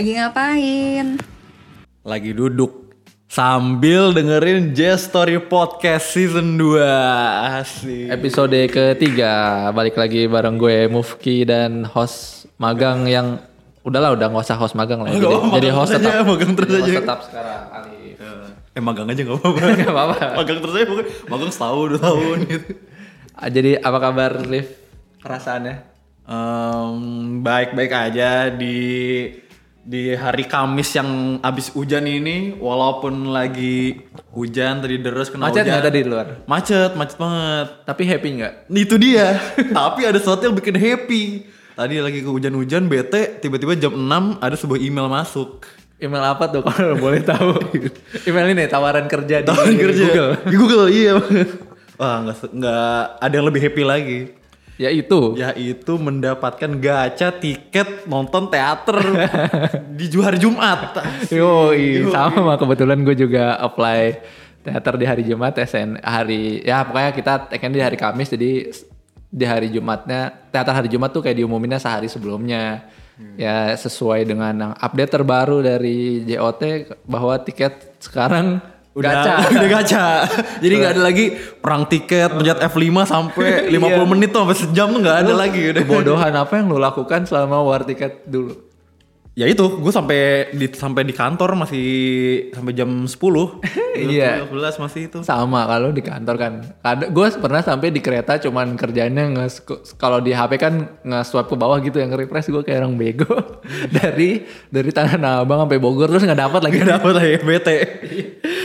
Lagi ngapain? Lagi duduk sambil dengerin Jazz Story Podcast season 2 Asik. Episode ketiga balik lagi bareng gue Mufki dan host magang yang udahlah udah nggak usah host magang lah. Nggak jadi, jadi host tetap aja, magang terus Jadi host aja. tetap sekarang Alif Eh magang aja gak apa-apa Nggak apa-apa. Magang terus aja pokoknya Magang setahun dua tahun gitu Ah, jadi apa kabar Rif perasaannya Em, Baik-baik aja di di hari Kamis yang abis hujan ini Walaupun lagi hujan tadi deres kena macet hujan tadi di luar Macet, macet banget tapi happy nggak Itu dia. Tapi ada sesuatu yang bikin happy. Tadi lagi ke hujan-hujan bete, tiba-tiba jam 6 ada sebuah email masuk. email apa tuh kalau boleh tahu email ini tawaran kerja di Tawaran kerja. Google Di Google, iya. Wah, nggak nggak ada yang lebih happy lagi. Ya itu Yaitu mendapatkan gacha tiket nonton teater di ju- hari Jumat. Yo, sama kebetulan gue juga apply teater di hari Jumat, SN hari ya pokoknya kita tag di hari Kamis jadi di hari Jumatnya teater hari Jumat tuh kayak diumuminnya sehari sebelumnya. Ya sesuai dengan yang update terbaru dari JOT bahwa tiket sekarang Udah gacha. udah gacha. Jadi nggak ada lagi perang tiket pencet F5 sampai 50 menit tuh sampai sejam tuh nggak ada lagi udah. Kebodohan apa yang lo lakukan selama war tiket dulu? Ya itu, gue sampai di sampai di kantor masih sampai jam 10. Iya. 12 masih itu. Sama kalau di kantor kan. Ada gue pernah sampai di kereta cuman kerjanya nge kalau di HP kan nge-swipe ke bawah gitu yang refresh gue kayak orang bego. dari dari Tanah Abang sampai Bogor terus nggak dapat lagi. Gak dapet lah ya, bete.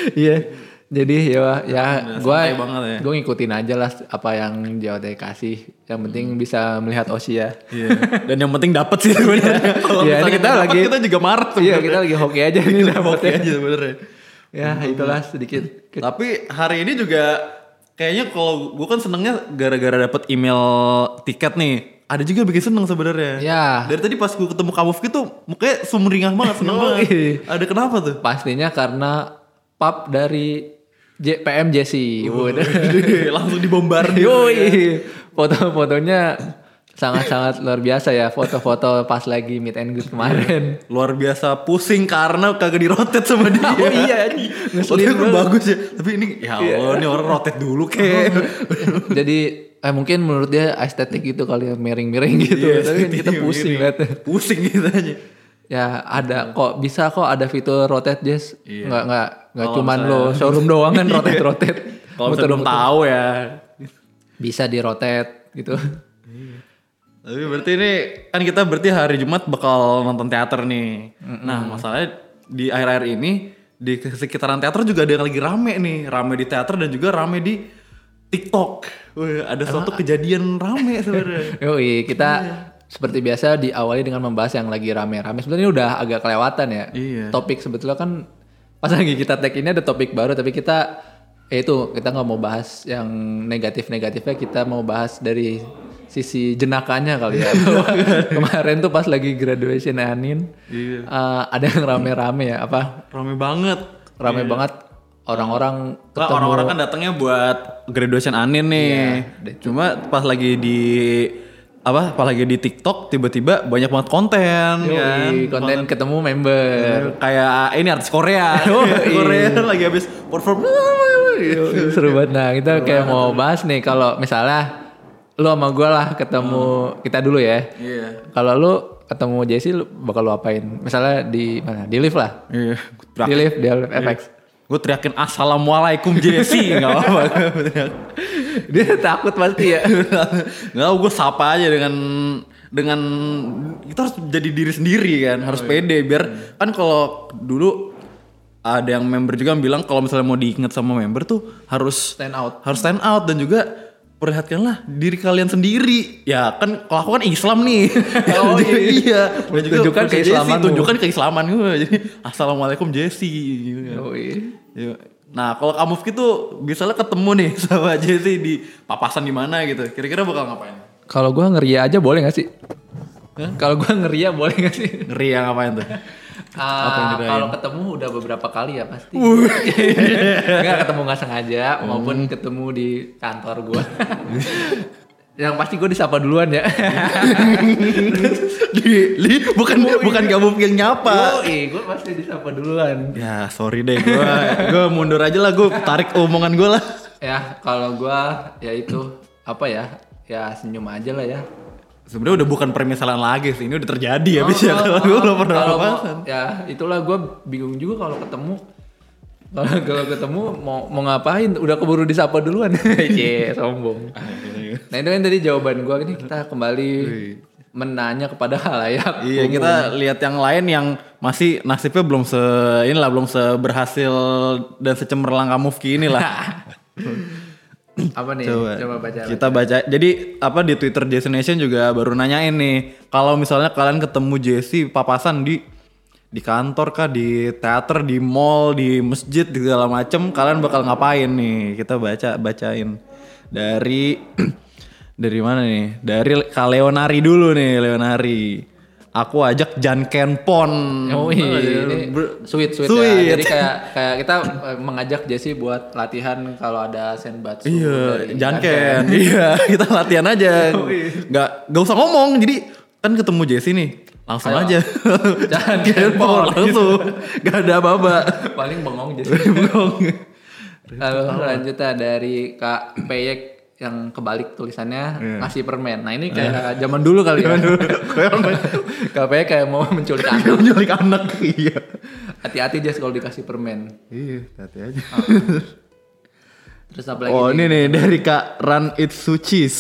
Iya. Jadi ya ya gue ya. gue ngikutin aja lah apa yang JOT kasih. Yang penting bisa melihat Osi ya. Iya. Dan yang penting dapet sih sebenarnya. Kalau Iya, ini misalnya kita dapet, lagi- kita juga marah Iya kita lagi hoki aja nih Oke dapetnya. aja sebenarnya. Ya itulah sedikit. Tapi hari ini juga kayaknya kalau gue kan senengnya gara-gara dapet email tiket nih. Ada juga bikin seneng sebenarnya. Ya. Dari tadi pas gue ketemu kamu gitu mukanya sumringah banget, seneng banget. Ada kenapa tuh? Pastinya karena pub dari J PM Jesse. Waduh. Langsung dibombardir. Yoi, foto-fotonya sangat-sangat luar biasa ya. Foto-foto pas lagi meet and greet kemarin. luar biasa pusing karena kagak dirotet sama dia. Oh iya, ngeselin kan banget. bagus ya. Tapi ini ya Allah, ini orang rotet dulu kek. Jadi eh, mungkin menurut dia estetik gitu kali ya miring-miring gitu. Tapi kan kita pusing liatnya. Pusing gitu aja. Ya ada kok bisa kok ada fitur rotate Jess. Iya. Nggak nggak nggak Kalau cuman misalnya- lo showroom doang kan rotate rotate. Kalau misalnya belum tahu ya. Bisa di rotate gitu. Tapi berarti ini kan kita berarti hari Jumat bakal nonton teater nih. Nah masalahnya di akhir-akhir ini di sekitaran teater juga ada yang lagi rame nih. Rame di teater dan juga rame di TikTok. Wih, ada suatu kejadian rame sebenarnya. Yoi, kita seperti biasa diawali dengan membahas yang lagi rame-rame. Sebenarnya udah agak kelewatan ya. Iya. Topik sebetulnya kan pas lagi kita tag ini ada topik baru tapi kita ya itu kita nggak mau bahas yang negatif-negatifnya kita mau bahas dari sisi jenakanya kali ya. Bahwa Kemarin tuh pas lagi graduation Anin Iya. eh, ada yang rame-rame ya apa Rame banget. rame banget orang-orang ketemu orang-orang kan datangnya buat graduation Anin nih. Cuma pas lagi di apa? Pas lagi di TikTok tiba-tiba banyak banget konten Yoi, kan. konten ketemu member Kayak ini artis Korea. Korea lagi habis perform. Seru banget. Nah, kita kayak mau bahas nih kalau misalnya lu sama gue lah ketemu kita dulu ya. Iya. Kalau lu ketemu Jesse lu bakal lu apain? Misalnya di mana? Di lift lah. Iya. Di lift, di lift FX. Gue teriakin assalamualaikum Jesse nggak apa-apa. Dia takut pasti ya. Nggak, gue sapa aja dengan dengan kita harus jadi diri sendiri kan, harus pede biar kan kalau dulu ada yang member juga yang bilang kalau misalnya mau diingat sama member tuh harus Stand out. harus stand out dan juga perlihatkanlah diri kalian sendiri. Ya kan kalau aku kan Islam nih. Oh, Jadi, iya. Dan juga Tunjukkan ke Jesse, keislamanmu. Tunjukkan keislaman gue. Jadi assalamualaikum Jesse. gitu kan. Yoi. Iya. Nah kalau kamu gitu misalnya ketemu nih sama Jesse di papasan di mana gitu, kira-kira bakal ngapain? Kalau gua ngeria aja boleh gak sih? Kalau gua ngeria boleh gak sih? Ngeri ya ngapain tuh? Apa yang dirayain? kalau ketemu udah beberapa kali ya pasti. Enggak ketemu nggak sengaja Hmm. maupun ketemu di kantor gua. Yang pasti gue disapa duluan ya. Li, li, bukan bukan kamu yang nyapa. Yoi, gue pasti disapa duluan. Ya sorry deh gue gue mundur aja lah gue tarik omongan gue lah. Ya kalau gua ya itu apa ya? Ya senyum aja lah ya. Sebenarnya udah bukan permisalan lagi sih ini udah terjadi ya Oh, bisa oh, kalau oh, gue belum pernah papasan. Ya itulah gue bingung juga kalau ketemu. Kalau kalau ketemu mau mau ngapain? Udah keburu disapa duluan. Cie, sombong. Nah itu kan tadi jawaban gue ini kita kembali menanya kepada halayak. Iya kita lihat yang lain yang masih nasibnya belum se inilah belum seberhasil dan secemerlang Mufki inilah. Apa nih? Coba, Coba, baca. Kita baca. Jadi apa di Twitter Destination juga baru nanyain nih, kalau misalnya kalian ketemu Jesse papasan di di kantor kah, di teater, di mall, di masjid, di segala macem, kalian bakal ngapain nih? Kita baca bacain dari dari mana nih? Dari Kak Leonari dulu nih, Leonari. Aku ajak Jan Kenpon. Oh iya, ini sweet sweet, Sweet. ya. Jadi kayak kayak kita eh, mengajak Jesse buat latihan kalau ada senbatsu. Iya, dari janken. iya, kita latihan aja. Nggak nggak usah ngomong. Jadi kan ketemu Jesse nih, langsung Ayo. aja. Janken Kenpon, pon. langsung. Gak ada apa-apa. Paling bengong Jesse. Bengong. Lalu lanjutnya dari Kak Peyek yang kebalik tulisannya Iya. ngasih permen. Nah ini kayak zaman dulu kali ya. Kak Peyek kayak mau menculik anak. Menculik anak. Iya. Hati-hati Jess kalau dikasih permen. Iya, hati aja. Terus apa lagi? Oh, nih? ini nih dari Kak Run It Sucis.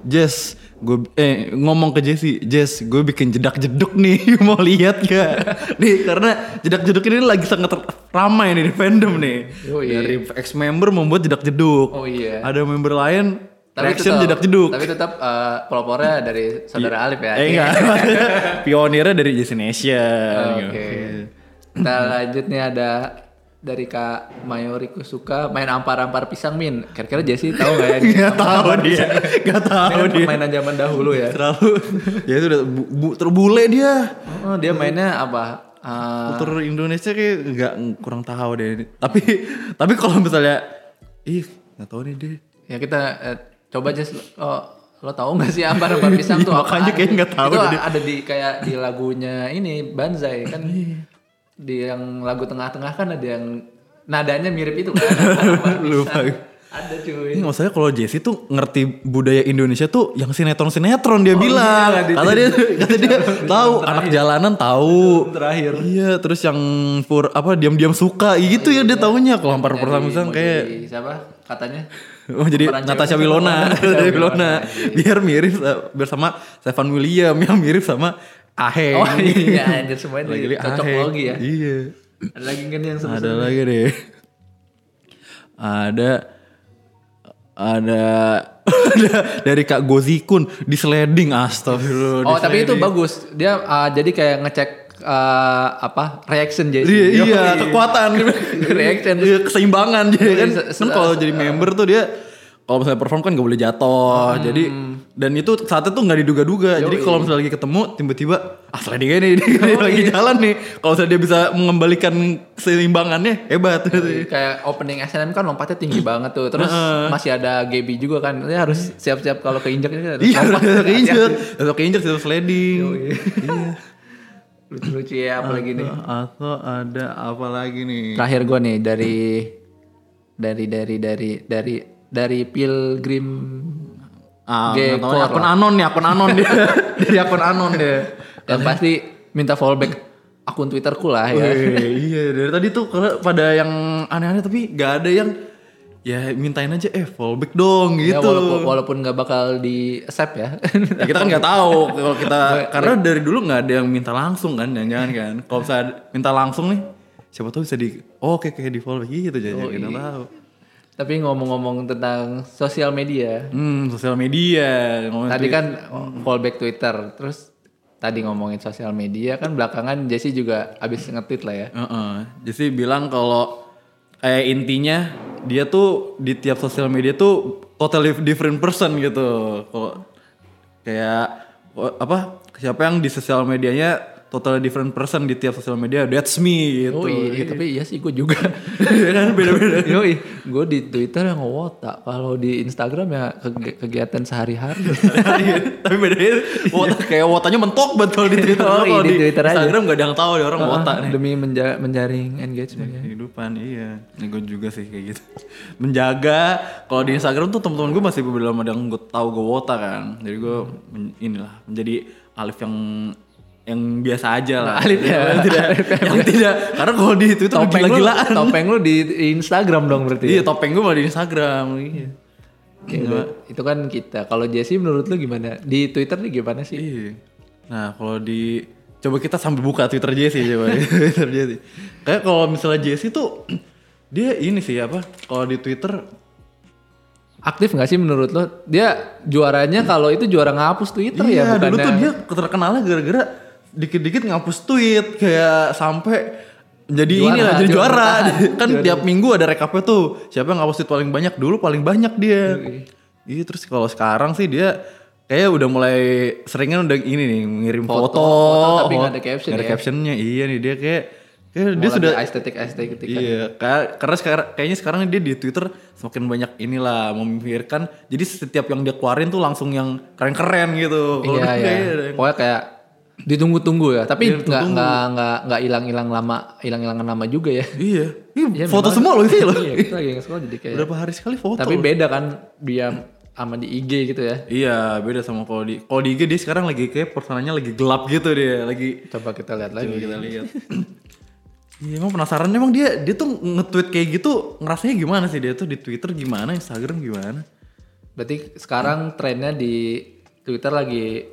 Jess, gue eh ngomong ke Jesse, Jess, gue bikin jedak jeduk nih, mau lihat gak? nih karena jedak jeduk ini lagi sangat ramai nih di fandom nih. Oh, iya. Dari ex member membuat jedak jeduk. Oh iya. Ada member lain reaction tetap- jedak jeduk. Tapi tetap eh, pelopornya dari saudara Alif ya. Eh enggak, pionirnya dari Jesse Nation. Oke. Kita lanjut nih ada dari Kak Mayori Kusuka main ampar-ampar pisang min. Kira-kira Jesse tahu nggak ya? Gak tahu dia, gak tahu kan dia. permainan zaman dahulu ya. Terlalu, ya itu udah bu, bu- terbule dia. Oh, dia mainnya apa? Eh, kultur Indonesia kayak nggak kurang tahu deh. Tapi tapi kalau misalnya ih nggak tahu nih deh. ya kita eh, coba Jess lo, lo tahu nggak sih ampar-ampar pisang tuh Makanya kayak nggak tahu Itu ada di kayak di lagunya ini Banzai kan. Di yang lagu tengah-tengah kan ada yang nadanya mirip itu kan. Lupa. Ada cuy. Ini maksudnya kalau Jesse tuh ngerti budaya Indonesia tuh yang sinetron-sinetron dia Oh, bilang. iya, kata dia kata dia tahu anak jalanan tahu. terakhir. Iya, terus yang pur apa diam-diam suka gitu ya dia taunya kalau ampar pertama mau kayak siapa katanya? Oh jadi Natasha. Wilona, Natasha Wilona, Wilona. biar mirip sa- bersama Stefan William yang mirip sama Aheng. Oh iya, anjir semuanya Lagi di cocok Aheng. logi ya. Iya. Ada lagi kan yang seru Ada lagi deh. Ada ada ada dari Kak Gozikun di sliding astagfirullah. Oh tapi itu bagus. Dia uh, jadi kayak ngecek uh, apa reaction jadi. Iya, iya, kekuatan Reaction. Iya, keseimbangan jadi kan. Se- se- Kan kalau jadi member tuh dia kalau misalnya perform kan gak boleh jatuh. Hmm. Jadi dan itu saatnya tuh nggak diduga-duga. Jadi kalau misalnya lagi ketemu tiba-tiba ah sliding nih dia lagi jalan nih. Kalau misalnya dia bisa mengembalikan keseimbangannya hebat. kayak opening SNM kan lompatnya tinggi banget tuh. Terus masih ada Gaby juga kan. Dia harus siap-siap kalau keinjak ini harus Iya, udah keinjek. Udah keinjek sudah sliding. Lucu-lucu ya apalagi nih. Atau ada apa lagi nih? Terakhir gue nih dari dari dari dari dari dari Pilgrim Ah, Gekor akun anon nih, akun anon dia. Dari akun anon dia. yang pasti minta fallback akun Twitterku lah ya. Wih, iya dari tadi tuh pada yang aneh-aneh tapi gak ada yang ya mintain aja eh fallback dong Ya, gitu. walaupun walaupun nggak bakal di accept ya. Ya, kita kan nggak tahu kalau kita karena dari dulu nggak ada yang minta langsung kan jangan-jangan kan. Kalau bisa minta langsung nih siapa tahu bisa di oh, oke kayak di fallback gitu jangan Oh, kita iya. tahu. Tapi ngomong-ngomong tentang sosial media, Hmm, sosial media. ngomongin tadi kan fallback Twitter, terus tadi ngomongin sosial media kan belakangan Jesse juga abis nge-tweet lah ya. Heeh. Jadi bilang kalau kayak intinya dia tuh di tiap sosial media tuh totally different person gitu. Kalau kayak apa siapa yang di sosial medianya totally different person di tiap sosial media. That's me gitu. Oh iya, tapi iya sih gue juga. Iya kan beda-beda. Yoi, gue di Twitter yang ngewota, kalau di Instagram ya kegi- kegiatan sehari-hari. Iya, tapi bedanya wota kayak wotanya mentok betul di Twitter. Oh, Kalau iya, di Twitter aja. Instagram gak ada yang tahu ada orang wota nih. Demi menja- menjaring engagement ya. kehidupan iya ini gue juga sih kayak gitu menjaga kalau di Instagram tuh teman-teman gue masih belum ada yang gue tahu gue wota kan jadi gue men- inilah menjadi Alif yang yang biasa aja lah Alif ya. yang tidak yang tidak karena kalau di Topeng lu, gila-gilaan topeng lu di Instagram dong berarti. iya topeng gue malah di Instagram iya Ya, itu kan kita. Kalau Jesse menurut lu gimana? Di Twitter nih gimana sih? Iya. Nah kalau di coba kita sambil buka Twitter Jesse coba Twitter Jesse. Kayak kalau misalnya Jesse tuh dia ini sih apa? Kalau di Twitter Aktif nggak sih menurut lo? Dia juaranya kalau itu juara ngapus Twitter iya, ya dulu bukannya tuh dia terkenalnya gara-gara dikit-dikit ngapus tweet kayak sampai jadi Juara, inilah jadi juara juara. kan tiap minggu ada rekapnya tuh. Siapa yang ngapus tweet paling banyak dulu paling banyak dia. Iya terus kalau sekarang sih dia kayak udah mulai seringan udah ini nih ngirim Foto, foto, foto tapi nggak ada caption ada ya. captionnya. Iya nih dia kayak kayak dia sudah estetik estetik Iya, ka- karena sekarang kayaknya sekarang dia di Twitter semakin banyak inilah memikirkan. Jadi setiap yang dia keluarin tuh langsung yang keren-keren gitu. Iya iya. Pokoknya kayak ditunggu-tunggu ya. Tapi nggak nggak nggak nggak hilang-hilang lama, hilang-hilangan nama juga ya. Iya, Iya, foto semua loh itu loh. Iya, kita lagi nge-scroll jadi kayak. Berapa hari sekali foto. Tapi beda kan dia sama di IG gitu ya. Iya, beda sama kalau di kalau di IG dia sekarang lagi kayak personanya lagi gelap gitu dia, lagi Coba kita lihat lagi. Coba kita lihat. Iya, emang penasaran emang dia dia tuh nge-tweet kayak gitu ngerasanya gimana sih dia tuh di Twitter gimana, Instagram gimana? Berarti sekarang trennya di Twitter lagi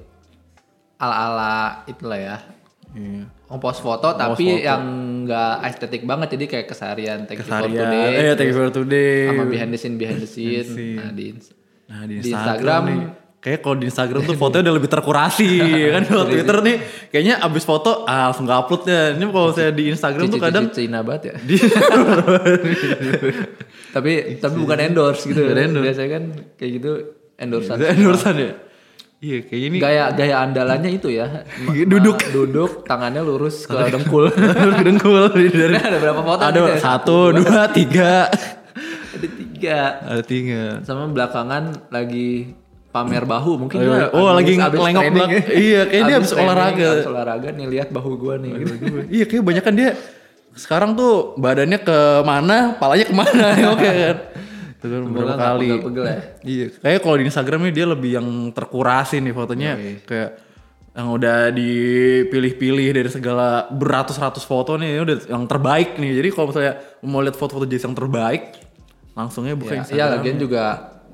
ala-ala itulah ya. Iya. Ngepost foto tapi yang nggak estetik banget jadi kayak keseharian thank you for Keseharian. today. Eh, thank you for today. sama behind the scene behind the scene. Nah, di, Nah di di Instagram, Instagram, nih, kayak kalau di Instagram tuh fotonya udah lebih terkurasi kan kalau Twitter nih kayaknya abis foto ah, langsung gak upload ya. Ini kalau saya di Instagram tuh kadang Cina banget ya. tapi tapi bukan endorse gitu. Biasanya kan kayak gitu endorsean. endorsean ya. Iya kayak ini Gaya gaya andalannya itu ya. Ma- Duduk. duduk, tangannya lurus ke dengkul. dengkul dari ada berapa foto? ada gitu ya? satu dua tiga Ada tiga. ada tiga. Sama belakangan lagi pamer bahu mungkin Oh, dia oh, lagi training belak- ya. iya, kayak dia abis training, olahraga. abis olahraga nih lihat bahu gua nih gitu. iya kayak banyak kan dia sekarang tuh badannya ke mana, palanya ke mana oke kan. Itu kan beberapa kali. pegel-pegel ya. Iya, kayak kalau di Instagramnya dia lebih yang terkurasi nih fotonya kayak yang udah dipilih-pilih dari segala beratus-ratus foto nih udah yang terbaik nih. Jadi kalau misalnya mau lihat foto-foto Jess yang terbaik, langsungnya buka Ya, Instagram. iya lagian juga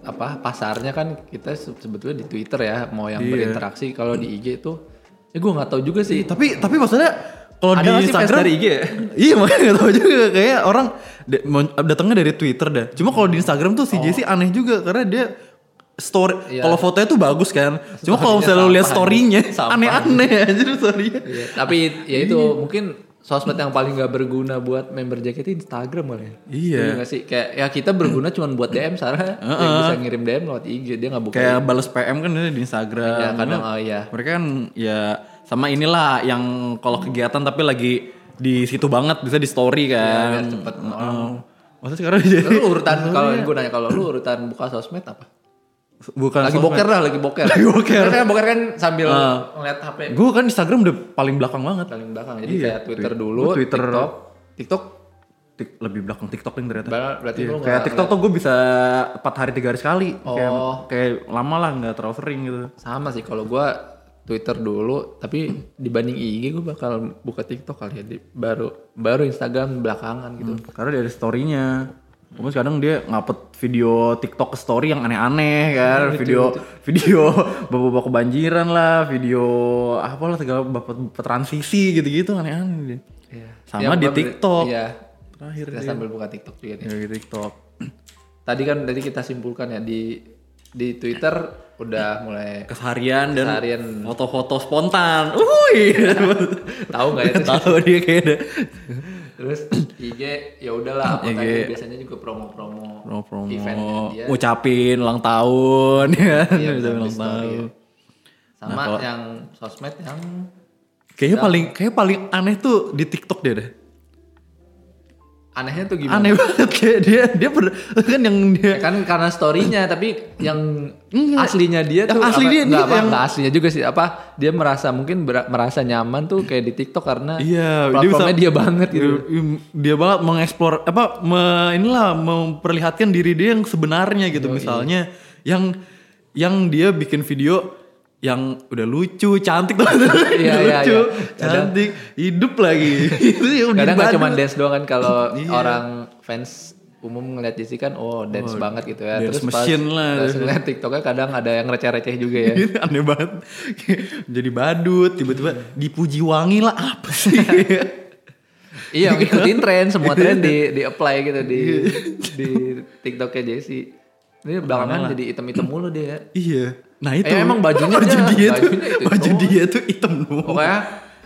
apa pasarnya kan kita se- sebetulnya di Twitter ya mau yang Iya. berinteraksi kalau di IG itu ya gue nggak tahu juga sih Tapi tapi maksudnya kalau di nggak Instagram dari IG ya? Iya makanya gak tahu juga kayak orang datangnya dari Twitter dah. Cuma kalau di Instagram tuh si Jesse aneh juga karena dia story Oh. Iya. kalau fotonya tuh bagus kan. Cuma kalau misalnya lu lihat story-nya aneh-aneh aja story-nya. Iya, tapi ya itu mungkin sosmed yang paling gak berguna buat member JKT Instagram kali ya Iya. nggak sih kayak ya kita berguna cuma buat DM Sarah yang bisa ngirim DM lewat IG dia nggak buka Kayak balas PM kan di Instagram. ya kadang oh iya Mereka kan ya sama inilah yang kalau kegiatan tapi lagi di situ banget bisa di story kan. Iya, biar cepet. Heeh. Maksudnya sekarang jadi lu urutan kalau gue nanya kalau lu urutan buka sosmed apa bukan lagi sosmed. boker lah lagi boker Lagi boker. Karena boker kan sambil Ah. ngeliat HP Gue kan Instagram udah paling belakang banget. paling belakang jadi Iya, kayak Twitter Twi- dulu Twitter- TikTok TikTok Tik- lebih belakang TikTok yang ternyata. ber- berarti Iya, kayak TikTok tuh gue bisa 4 hari 3 hari sekali. Kayak, Oh. kayak lama lah nggak terlalu sering gitu. sama sih kalau gua Twitter dulu tapi dibanding IG gue bakal buka TikTok kali ya di, baru baru Instagram belakangan gitu Karena dari story-nya. Kemudian kadang dia ngupload video TikTok ke story yang aneh-aneh kan, video video bapak-bapak kebanjiran lah, video apa lah segala bapak, bapak transisi gitu-gitu aneh-aneh dia. Iya. Sama Ya, di TikTok. Iya. Terakhir Kita dia. sambil buka TikTok juga nih. Ya di TikTok. Tadi kan tadi kita simpulkan ya di di Twitter udah mulai Keseharian dan Keseharian. foto-foto spontan. Uhuy. tahu nggak ya Tahu dia kayak ada. terus IG ya udahlah apa IG. tadi biasanya juga promo-promo promo eventnya dia ngucapin ulang tahun ya Iya, benar, ulang tahun sama yang sosmed yang Kayaknya paling kayak paling aneh tuh di TikTok dia deh. Anehnya tuh gimana? Aneh banget kayak dia dia ber- kan yang dia kan karena storynya tapi yang aslinya dia Yang tuh asli apa, dia- enggak, dia apa, yang- enggak aslinya juga sih. Apa dia merasa mungkin ber- merasa nyaman tuh kayak di TikTok karena Iya, dia platformnya bisa- dia, banget gitu. dia banget mengeksplor apa me- inilah memperlihatkan diri dia yang sebenarnya gitu. Misalnya yang yang dia bikin video yang udah lucu, cantik tuh. Iya, iya, lucu, iya. cantik, hidup lagi. Itu yang Kadang dibadu. cuma dance doang kan kalau Iya. orang fans umum ngeliat Jesse kan oh dance banget gitu ya. dance Terus pas, machine lah. pas ngeliat TikToknya kadang ada yang receh-receh juga ya. Aneh banget. Jadi badut, tiba-tiba dipuji wangi lah apa sih? iya ngikutin tren semua tren di di apply gitu di di TikToknya Jesse. Ini belakangan jadi item-item mulu dia. iya. Nah itu. Eh, emang bajunya baju dia tuh, bajunya itu baju doang. dia tuh hitam doang. Pokoknya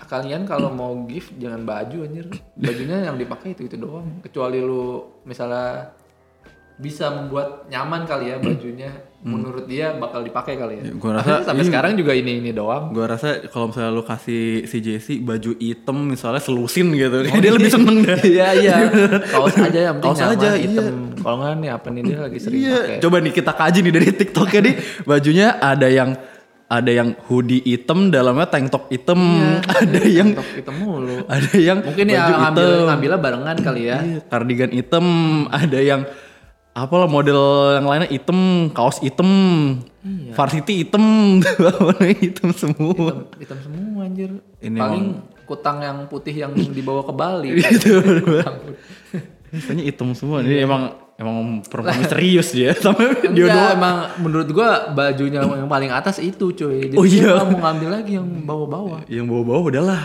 kalian kalau mau gift jangan baju anjir. Bajunya yang dipakai itu itu doang. Kecuali lu misalnya bisa membuat nyaman kali ya bajunya. Menurut dia bakal dipakai kali ya. Ya, gua rasa sampai ini- sekarang juga ini ini doang. Gue rasa kalau misalnya lu kasih si Jesse baju hitam misalnya selusin gitu, dia lebih seneng dah. Iya iya. Kaos aja yang penting Kaos nyaman, aja, hitam. Kalau nggak nih apa nih dia lagi sering Iya, pakai. coba nih kita kaji nih dari TikToknya nih bajunya ada yang ada yang hoodie hitam dalamnya tank top hitam, ada yang TikTok hitam mulu. ada yang Mungkin ya ngambil ngambilnya barengan kali ya. iya, kardigan hitam, ada yang apalah model yang lainnya hitam, kaos hitam, Iya. varsity hitam, warnanya hitam semua. Hitam, hitam semua anjir. Ini Paling kutang yang putih yang dibawa ke Bali. Itu Kayaknya hitam semua. Ini emang emang perempuan misterius dia sama dia doang. emang menurut gua bajunya yang paling atas itu cuy. Jadi Oh, iya. dia mau ngambil lagi yang bawah-bawah. Yang bawa-bawa udahlah.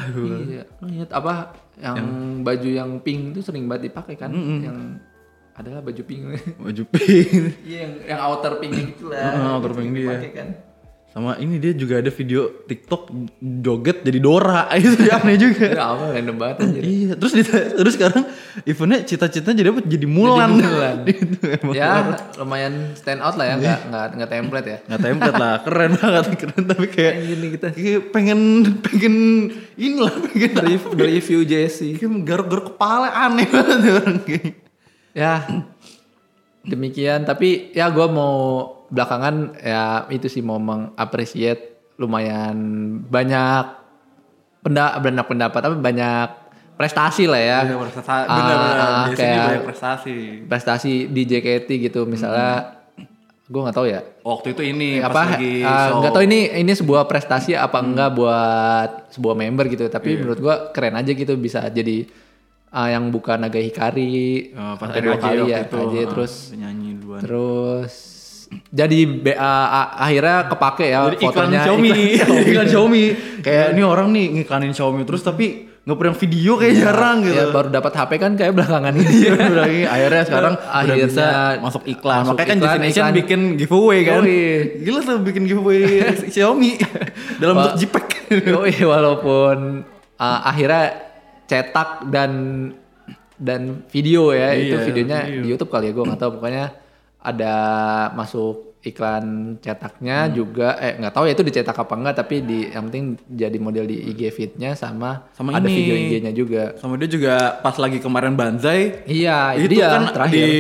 Iya. Apa yang, baju yang pink itu sering banget dipakai kan? Yang adalah baju pink. Baju pink. Iya yang yang outer pink gitu lah. Heeh, outer pink dia. Kan. Sama ini dia juga ada video TikTok joget jadi Dora. Itu dia aneh juga. Ya apa random banget anjir. Iya, terus dita- terus sekarang eventnya cita-citanya jadi apa? Jadi Mulan. Jadi Mulan. Itu emang Ya lumayan stand out lah ya, nggak nggak nggak template ya. nggak template lah, keren banget, keren tapi kayak Gini kita kayak pengen pengen inilah pengen Review, review Jesse. kayak garuk-garuk kepala aneh banget orang kayak. Ya demikian. Tapi ya gue mau belakangan ya itu sih mau mengapresiat lumayan banyak pendak banyak pendapat tapi banyak prestasi lah ya. Iya, prestasi. Ah. Biasanya kayak banyak prestasi. prestasi di JKT gitu. Misalnya gue nggak tahu ya. Waktu itu ini apa pas lagi ah, nggak tahu ini ini sebuah prestasi apa enggak buat sebuah member gitu. Tapi menurut gua keren aja gitu bisa jadi ah, yang buka Naga Hikari Eh, pas sampai dua kali ya itu, RAJ, ah, terus nyanyi duluan. terus jadi be- ah, ah, akhirnya kepake ya Jadi iklan fotonya Xiaomi, iklan iklan Xiaomi. Kayak ini orang nih ngiklanin Xiaomi terus tapi nggak pernah video kayak jarang gitu. ya baru dapat HP kan kayak belakangan ini Iya, udah akhirnya sekarang udah Akhirnya bisa masuk iklan. masuk Makanya kan iklan, Destination iklan. bikin giveaway kan. Yoi. Gila tuh bikin giveaway Xiaomi dalam bentuk JPEG. Yoi, walaupun ah, akhirnya cetak dan dan video ya itu Iya, videonya video. di YouTube kali ya gue nggak tahu pokoknya ada masuk iklan cetaknya Hmm. juga eh nggak tahu ya itu dicetak apa enggak tapi di yang penting jadi model di IG feednya sama, Sama ada ini. video IG-nya juga Sama dia juga pas lagi kemarin Banzai iya itu dia kan terakhir di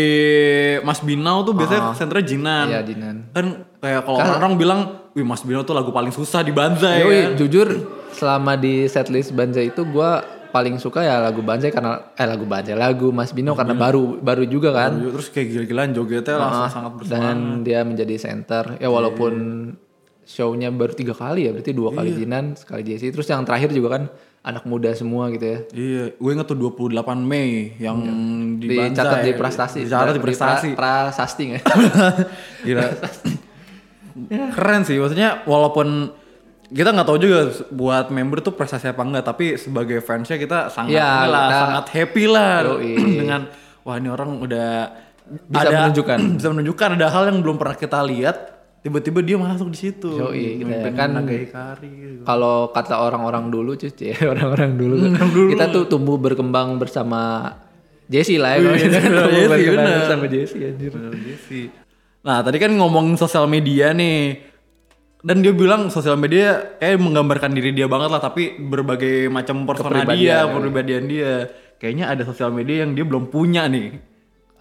Mas Binau tuh biasanya senternya Jinan. Iya, Jinan. Kan kayak kalau orang-orang bilang, "Wih, Mas Binau tuh lagu paling susah di Banzai." Yoi, kan. jujur selama di setlist Banzai itu gua paling suka ya lagu Banzai karena eh lagu Banzai lagu Mas Bino karena baru baru juga kan. Terus kayak gila-gilaan jogetnya langsung sangat bersemangat. dan dia menjadi center. Ya walaupun show-nya baru tiga kali ya berarti dua kali Jinan sekali Jesse. Terus yang terakhir juga kan anak muda semua gitu ya. Iya, gue inget tuh 28 Mei yang di dicatat di prestasi Dicatat di prestasi. pra, prasasti? Gila. Keren sih, maksudnya walaupun kita nggak tahu juga buat member tuh prestasi apa enggak, tapi sebagai fansnya kita sangat Ya, inilah, kita- sangat happy lah Yoi. dengan wah ini orang udah Bisa menunjukkan. bisa menunjukkan ada hal yang belum pernah kita lihat, tiba-tiba dia masuk di situ. Yoi, kita Dengan kan gitu. kalau kata orang-orang dulu cuy ya, orang-orang dulu, kita tuh tumbuh berkembang bersama Jesse lah ya kan tumbuh Jesse, berkembang bersama Jesse anjir Jesse. Nah tadi kan ngomong sosial media nih, dan dia bilang sosial media kayak menggambarkan diri dia banget lah tapi berbagai macam persona dia, kepribadian dia. Kayaknya ada sosial media yang dia belum punya nih.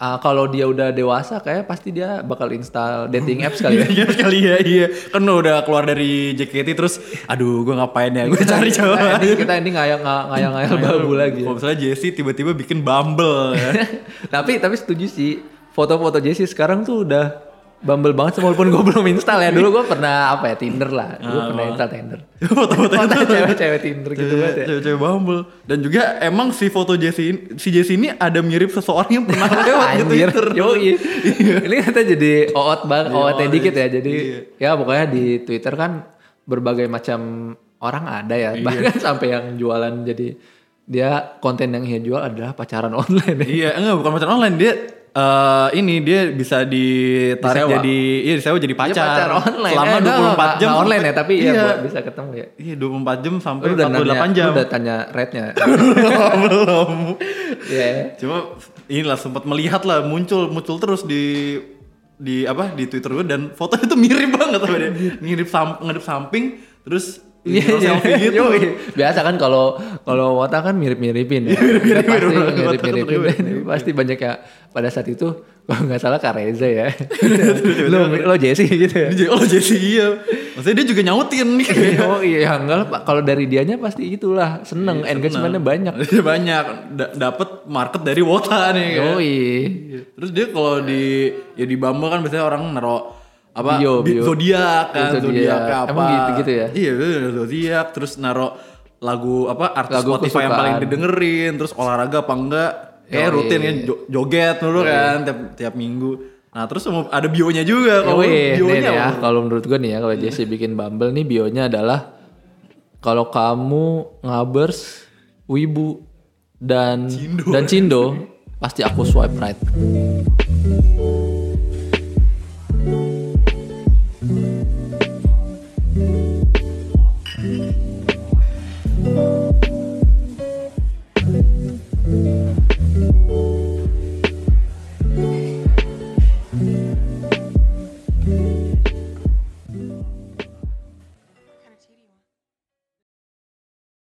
Ah, kalau dia udah dewasa kayak pasti dia bakal install dating apps kali ya. Iya sekali ya, iya. Kan udah keluar dari JKT terus, aduh gue ngapain ya, gue cari Nah, cowok. ini kita ini ngayal ngayal ngayal babu lagi. Kalau misalnya Jesse tiba-tiba bikin Bumble ya. tapi tapi setuju sih foto-foto Jessie sekarang tuh udah Bumble banget walaupun gue belum install ya dulu gue pernah apa ya Tinder lah dulu pernah install Tinder Foto-foto foto cewek-cewek Tinder gitu banget ya Cewek-cewek Bumble. Dan juga emang si foto Jesse ini, si Jesse ini ada mirip seseorang yang pernah lewat di Anjir, Twitter. yoi. Ini kita jadi oot bang, Iya, ootnya oot, dikit ya. Jadi iya. ya pokoknya di Twitter kan berbagai macam orang ada ya. Iya. Bahkan sampai yang jualan jadi dia konten yang dia jual adalah pacaran online. ya. Iya, enggak bukan pacaran online dia eh ini dia bisa ditarik Disewa. jadi iya disewa jadi pacar, Dia pacar online. selama Eh, enggak, 24 enggak, jam enggak online ya, tapi iya, ya bisa ketemu ya. Iya, 24 jam sampai Lu udah 48 nanya, jam. lu udah tanya rate-nya. Belum. Iya. Cuma inilah sempat melihat lah muncul muncul terus di di apa di Twitter gue dan fotonya tuh mirip banget sama dia. Mirip sam, ngadep samping terus Iya, terus selfie gitu. Yoi. Biasa kan kalau kalau Wota kan mirip-miripin ya. Dia pasti mirip-miripin. Tapi pasti banyak ya pada saat itu kalau nggak salah Kak Reza ya. lo lo Jesse gitu ya. Oh Jesse iya. Maksudnya dia juga nyautin nih. Oh iya enggak lah, Pak. kalau dari dianya pasti itulah seneng engagementnya banyak. Banyak da- dapat market dari Wota nih. kan. Yoi. Terus dia kalau di ya di Bumble kan biasanya orang naro apa Bio, bi- bio. zodiak kan Zodiak. apa Emang gitu-gitu ya? iya zodiak terus naro lagu apa artis Lagu Spotify yang paling kesukaan. didengerin terus olahraga apa enggak Yoi. rutin ya jo- joget dulu kan tiap tiap minggu nah terus ada bionya juga kalau Yoi. Bionya nih ya, kalau menurut gue nih ya kalau Jesse bikin Bumble nih bionya adalah kalau kamu ngabers, wibu dan dan cindo pasti aku swipe right.